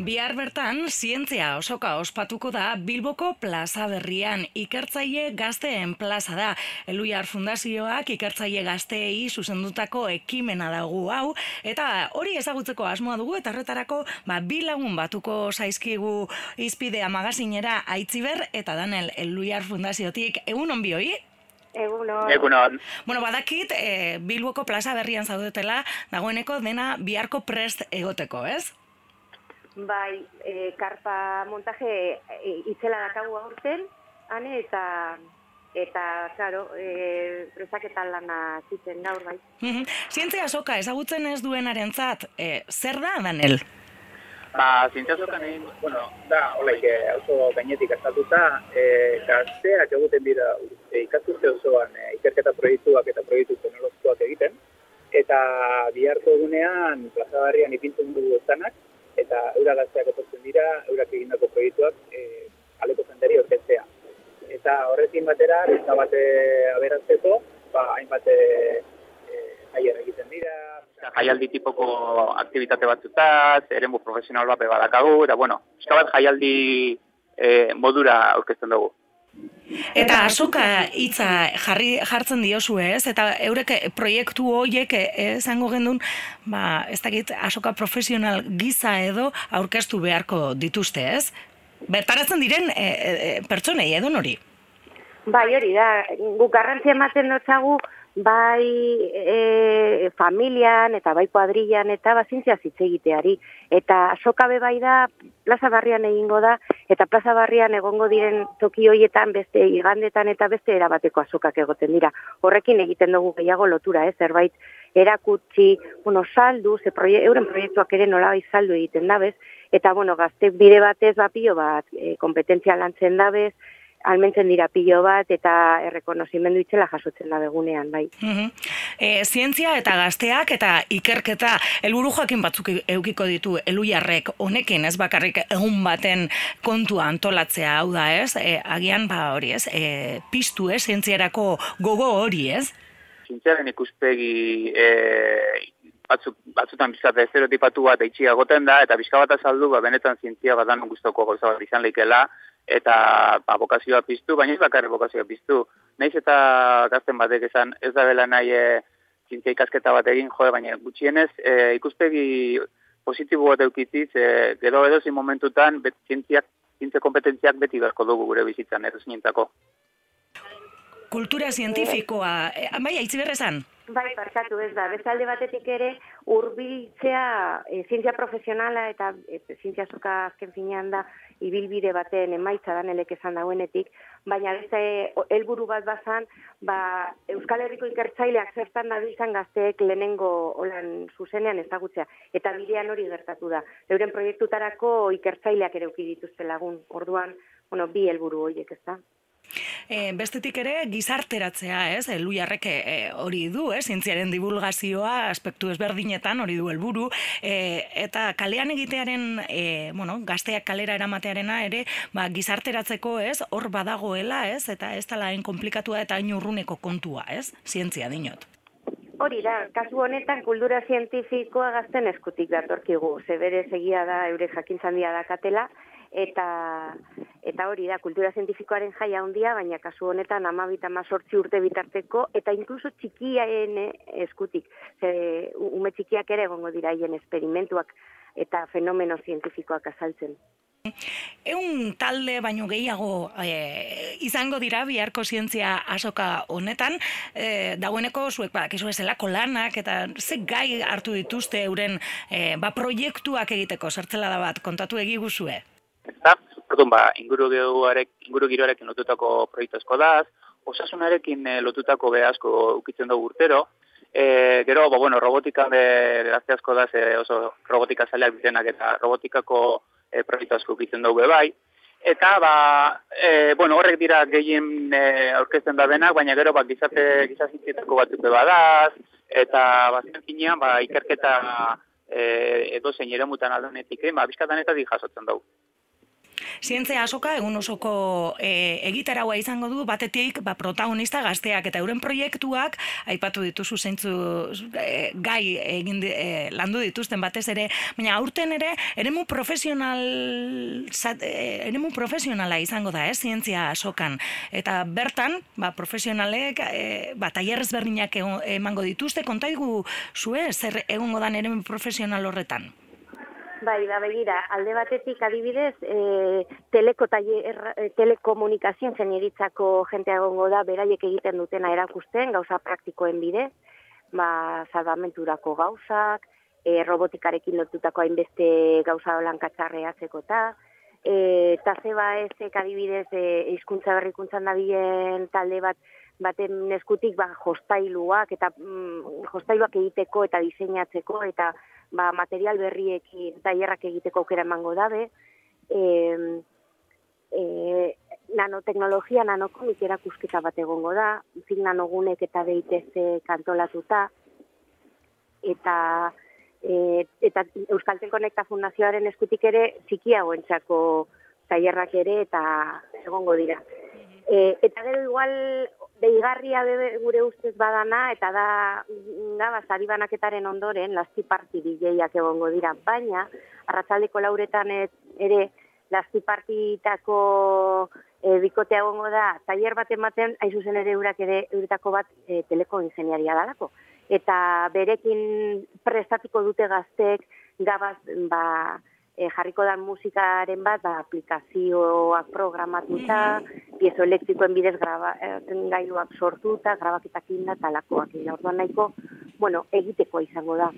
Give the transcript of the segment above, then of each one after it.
Bihar bertan, zientzia osoka ospatuko da Bilboko plaza berrian. Ikertzaile gazteen plaza da. Eluiar Fundazioak ikertzaile gazteei zuzendutako ekimena dago hau. Eta hori ezagutzeko asmoa dugu eta horretarako ba, bilagun batuko zaizkigu izpidea magazinera aitziber eta Danel Eluiar Fundaziotik. Egun onbioi? Egunon. Egunon. Bueno, badakit, e, Bilboko plaza berrian zaudetela, dagoeneko dena biharko prest egoteko, ez? Bai, e, karpa montaje e, itzela dakagu aurten, ane, eta eta, claro, e, presaketan lana zitzen gaur, bai. Zientzia soka ezagutzen ez duenaren zat, e, zer da, Danel? Ba, zientzia soka nahi, bueno, da, holaik, oso gainetik azalduta, e, gazteak eguten dira e, ikasturte osoan e, ikerketa proiektuak eta proiektu teknologikoak egiten, eta biharko egunean plaza barrian ipintzen dugu zanak, eura gazteak etortzen dira, eurak egindako proiektuak e, aleko jenderi orketzea. Eta horrekin batera, eta bate aberazteko, ba, hainbat e, jaier egiten dira, jaialdi tipoko aktivitate batzutaz, eremu profesional bat badakagu, eta bueno, eskabat jaialdi e, modura aurkezten dugu. Eta asoka hitza jarri jartzen diozu ez, eta eurek proiektu horiek esango gendun, ba, ez dakit asoka profesional giza edo aurkeztu beharko dituzte ez? Bertaratzen diren e, e, pertsonei edo nori? Bai hori da, guk garrantzia ematen dutzagu, bai e, familian eta bai kuadrillan eta bazintzia zitze egiteari. Eta sokabe bai da, plaza barrian egingo da, eta plaza barrian egongo diren toki hoietan beste igandetan eta beste erabateko azokak egoten dira. Horrekin egiten dugu gehiago lotura, eh? zerbait erakutsi, bueno, saldu, ze proie, euren proiektuak ere nola bai saldu egiten dabez, eta bueno, gazte bide batez bapio bat, e, kompetentzia lantzen dabez, almentzen dira pilo bat eta errekonozimendu itzela jasotzen da begunean, bai. e, zientzia eta gazteak eta ikerketa helburu joakin batzuk eukiko ditu eluiarrek honekin ez bakarrik egun baten kontua antolatzea hau da ez, e, agian ba hori ez, e, piztu ez, zientziarako gogo hori ez? Zientziaren ikuspegi e, batzuk, batzutan bizkata estereotipatu bat eitxia goten da, eta bizka bat azaldu, ba, benetan zientzia bat danon guztoko gauza bat izan leikela, eta ba, bokazioa piztu, baina ez bakarri bokazioa piztu. Naiz eta gazten batek esan ez da bela nahi e, zientzia ikasketa bat egin, joe, baina gutxienez e, ikuspegi positibo bat eukitziz, e, gero edo zin momentutan, bet, zientziak, zientzia kompetentziak beti beharko dugu gure bizitzan, edo zinentako. Kultura zientifikoa, e, bai, aitzi? Bai, parkatu ez da. Bezalde batetik ere, urbiltzea e, zientzia profesionala eta e, zientzia zuka azken finean da ibilbide baten emaitza da nelek esan dauenetik, baina beste helburu bat bazan, ba, Euskal Herriko ikertzaileak zertan da bizan gazteek lehenengo olan zuzenean ezagutzea. Eta bidean hori gertatu da. Euren proiektutarako ikertzaileak ere ukidituzte lagun. Orduan, bueno, bi helburu horiek ez da. E, bestetik ere gizarteratzea, ez? Eluiarrek e, hori du, ez? Zientziaren divulgazioa aspektu ezberdinetan hori du helburu e, eta kalean egitearen, e, bueno, gazteak kalera eramatearena ere, ba, gizarteratzeko, ez? Hor badagoela, ez? Eta ez tala hain komplikatua eta hain urruneko kontua, ez? Zientzia dinot. Hori da, kasu honetan kultura zientifikoa gazten eskutik datorkigu, zebere segia da eure jakintzandia da katela, eta eta hori da kultura zientifikoaren jaia handia baina kasu honetan 12 18 urte bitarteko eta inkluso txikiaen eskutik. Ze ume txikiak ere egongo dira haien esperimentuak eta fenomeno zientifikoak azaltzen. Eun talde baino gehiago e, izango dira biharko zientzia asoka honetan, e, dagoeneko zuek ba, kizu ezelako lanak eta ze gai hartu dituzte euren e, ba, proiektuak egiteko, zertzela da bat, kontatu egiguzue? Eta, orduan, ba, inguru, giroarekin lotutako proiektu asko daz, osasunarekin e, lotutako behazko ukitzen dugu urtero, e, gero, ba, bueno, robotika be, gazte asko daz, e, oso robotika zaleak bitenak eta robotikako e, proiektu asko ukitzen dugu bai, eta, ba, e, bueno, horrek dira gehien e, aurkezten da denak, baina gero, ba, gizate, gizazintzietako batzuk badaz, eta, ba, finean, ba, ikerketa e, edo zein ere mutan aldanetik, ba, bizkatan eta jasotzen dugu. Zientzia asoka egun osoko e, egitaraua izango du batetik ba, protagonista gazteak eta euren proiektuak aipatu dituzu zeintzu e, gai egin e, landu dituzten batez ere, baina aurten ere eremu profesional zat, e, eremu profesionala izango da, eh, zientzia asokan. Eta bertan, ba, profesionalek e, ba, tailerrez berdinak emango dituzte, kontaigu zue zer egongo dan eremu profesional horretan. Bai, da begira, alde batetik adibidez, e, teleko taller, e, telekomunikazioen zeniritzako jentea gongo da, beraiek egiten dutena erakusten, gauza praktikoen bidez, ba, salvamenturako gauzak, e, robotikarekin lotutako hainbeste gauza holan katxarreatzeko eta, e, eta zeba ezek adibidez, e, izkuntza berrikuntzan da talde bat, baten neskutik ba, jostailuak, eta mm, jostailuak egiteko eta diseinatzeko, eta ba, material berriekin tailerrak egiteko aukera emango dabe. E, e, nanoteknologia nanokomik erakusketa bat egongo da, zin nanogunek eta BITZ kantolatuta, eta e, eta Euskal Telkonekta Fundazioaren eskutik ere txikiagoentzako tailerrak ere eta egongo dira. E, eta gero igual deigarria gure ustez badana, eta da, da bazari banaketaren ondoren, lasti parti DJak egongo dira, baina, arratzaldeko lauretan ere, lasti partitako e, bikotea egongo da, tailer bat ematen, hain zuzen ere eurak ere, euretako bat e, teleko ingeniaria dalako. Eta berekin prestatiko dute gaztek, gabaz, ba, e, jarriko da musikaren bat, ba, aplikazioak programatuta, piezo elektrikoen bidez graba, gailuak sortuta, grabaketak inda, talakoak inda. Orduan nahiko, bueno, egiteko izango da.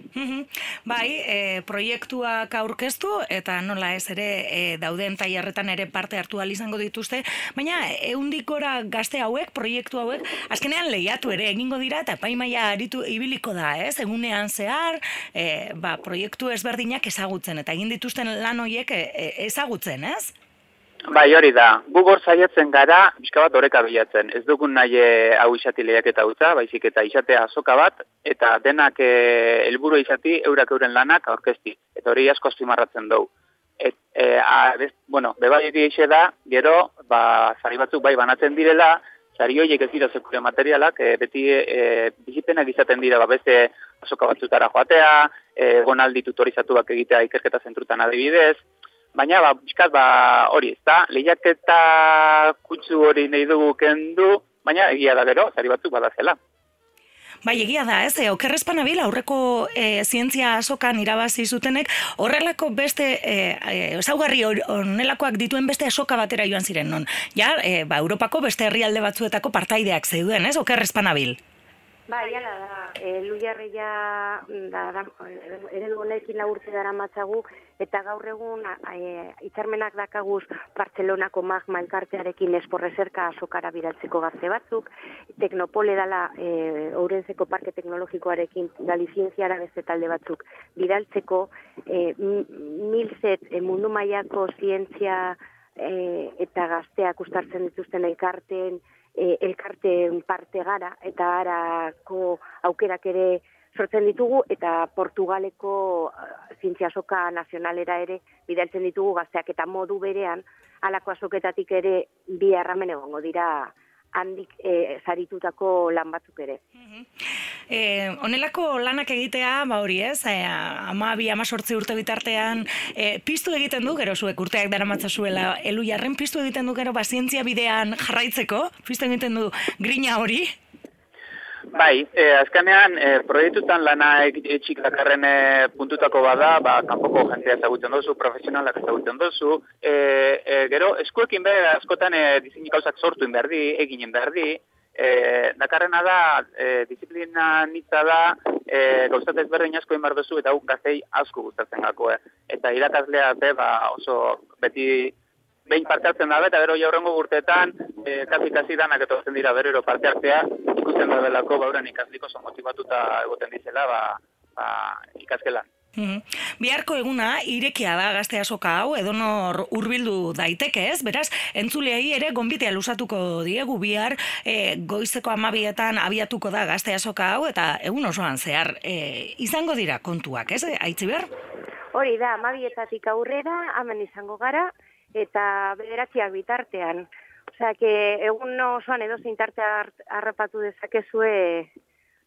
bai, e, proiektuak aurkeztu, eta nola ez ere e, dauden taiarretan ere parte hartu izango dituzte, baina eundikora gazte hauek, proiektu hauek, azkenean lehiatu ere egingo dira, eta paimaia aritu ibiliko da, ez? Egunean zehar, e, ba, proiektu ezberdinak ezagutzen, eta egin dituzten lan horiek e, e, ezagutzen, ez? Bai, hori da. Gu gor saiatzen gara, bizka bat oreka bilatzen. Ez dugun nahi e, hau isati eta utza, baizik eta isatea azoka bat, eta denak helburu izati eurak euren lanak aurkezti. Eta hori asko azpimarratzen dugu. Et, e, a, bueno, bebai egixe da, gero, ba, zari batzuk bai banatzen direla, zari horiek ez dira zekure materialak, e, beti e, bizipenak izaten dira, ba, beste azoka batzutara joatea, e, gonaldi tutorizatuak egitea ikerketa zentrutan adibidez, baina ba, bizkat ba, hori ez da, lehiaketa kutsu hori nahi dugu kendu, baina egia da gero, zari batzuk badazela. Bai, egia da, ez, okerrezpan abil, aurreko e, zientzia asokan irabazi zutenek, horrelako beste, e, e, zaugarri honelakoak dituen beste asoka batera joan ziren, non? Ja, e, ba, Europako beste herrialde batzuetako partaideak zeuden, ez, okerrezpan abil. Bai, ala da, e, lujarreia da, da, ere honekin laurte dara matzagu, eta gaur egun e, itzarmenak dakaguz Bartzelonako magma elkartearekin esporrezerka azokara biratzeko gazte batzuk, teknopole dala e, Ourenzeko Parke Teknologikoarekin gali zientziara beste talde batzuk bidaltzeko, e, milzet e, mundu maiako zientzia e, eta gazteak ustartzen dituzten elkarteen, e, elkarteen parte gara eta harako aukerak ere sortzen ditugu eta Portugaleko uh, zientzia soka nazionalera ere bidaltzen ditugu gazteak eta modu berean alako azoketatik ere bi erramen egongo dira handik e, zaritutako lan batzuk ere. E, onelako lanak egitea, ba hori ez, e, ama bi ama sortzi urte bitartean, e, piztu egiten du, gero zuek urteak dara zuela, elu jarren, piztu egiten du, gero, ba, zientzia bidean jarraitzeko, piztu egiten du, grina hori, Bai, e, azkanean, e, proiektutan lana etxik dakarren e, puntutako bada, ba, kanpoko jentea ezagutzen dozu, profesionalak ezagutzen dozu, e, e, gero, eskuekin behar, askotan e, dizinik sortu inberdi, egin inberdi, e, dakarrena da, e, disiplina nitza da, e, gauzat ezberdin asko inbar duzu, eta guk gaztei asko gustatzen gako, e. eta irakaslea be, ba, oso beti behin parte hartzen da, eta gero jaurrengo gurteetan, e, kasi kasi danak etortzen dira berero parte hartzea, ikusten da belako bauran ikasliko oso motivatuta egoten dizela, ba, ba ikaskelan. Mm Biharko eguna irekia da gazte asoka hau edonor hurbildu daiteke, ez? Beraz, entzuleei ere gonbitea lusatuko diegu bihar e, goizeko amabietan abiatuko da gazte asoka hau eta egun osoan zehar e, izango dira kontuak, ez? Aitzi behar? Hori da, amabietatik aurrera, hemen izango gara, eta bederatziak bitartean. Osea, que egun osoan edo zein tarte harrapatu dezakezue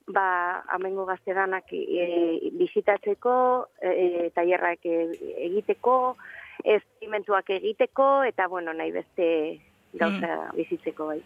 ba, amengo gaztedanak e, bizitatzeko, e, e, tailerrak e, egiteko, esperimentuak egiteko, eta, bueno, nahi beste gauza mm. bizitzeko bai.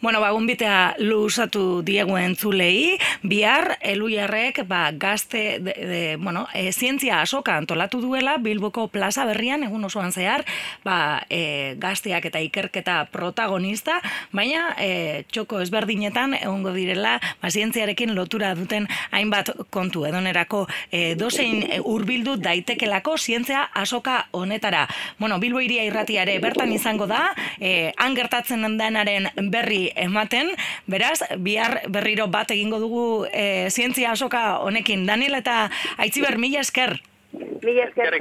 Bueno, ba, gunbitea luzatu diegu entzulei, bihar, eluiarrek, ba, gazte, de, de, bueno, e, zientzia asoka antolatu duela, Bilboko plaza berrian, egun osoan zehar, ba, e, gazteak eta ikerketa protagonista, baina e, txoko ezberdinetan, egongo direla, ba, zientziarekin lotura duten hainbat kontu, edonerako e, dozein e, urbildu daitekelako zientzia asoka honetara. Bueno, Bilbo iria irratiare bertan izango da, e, gertatzen denaren berri ematen, beraz, bihar berriro bat egingo dugu e, zientzia asoka honekin. Daniel eta Aitziber, mila esker. Mila esker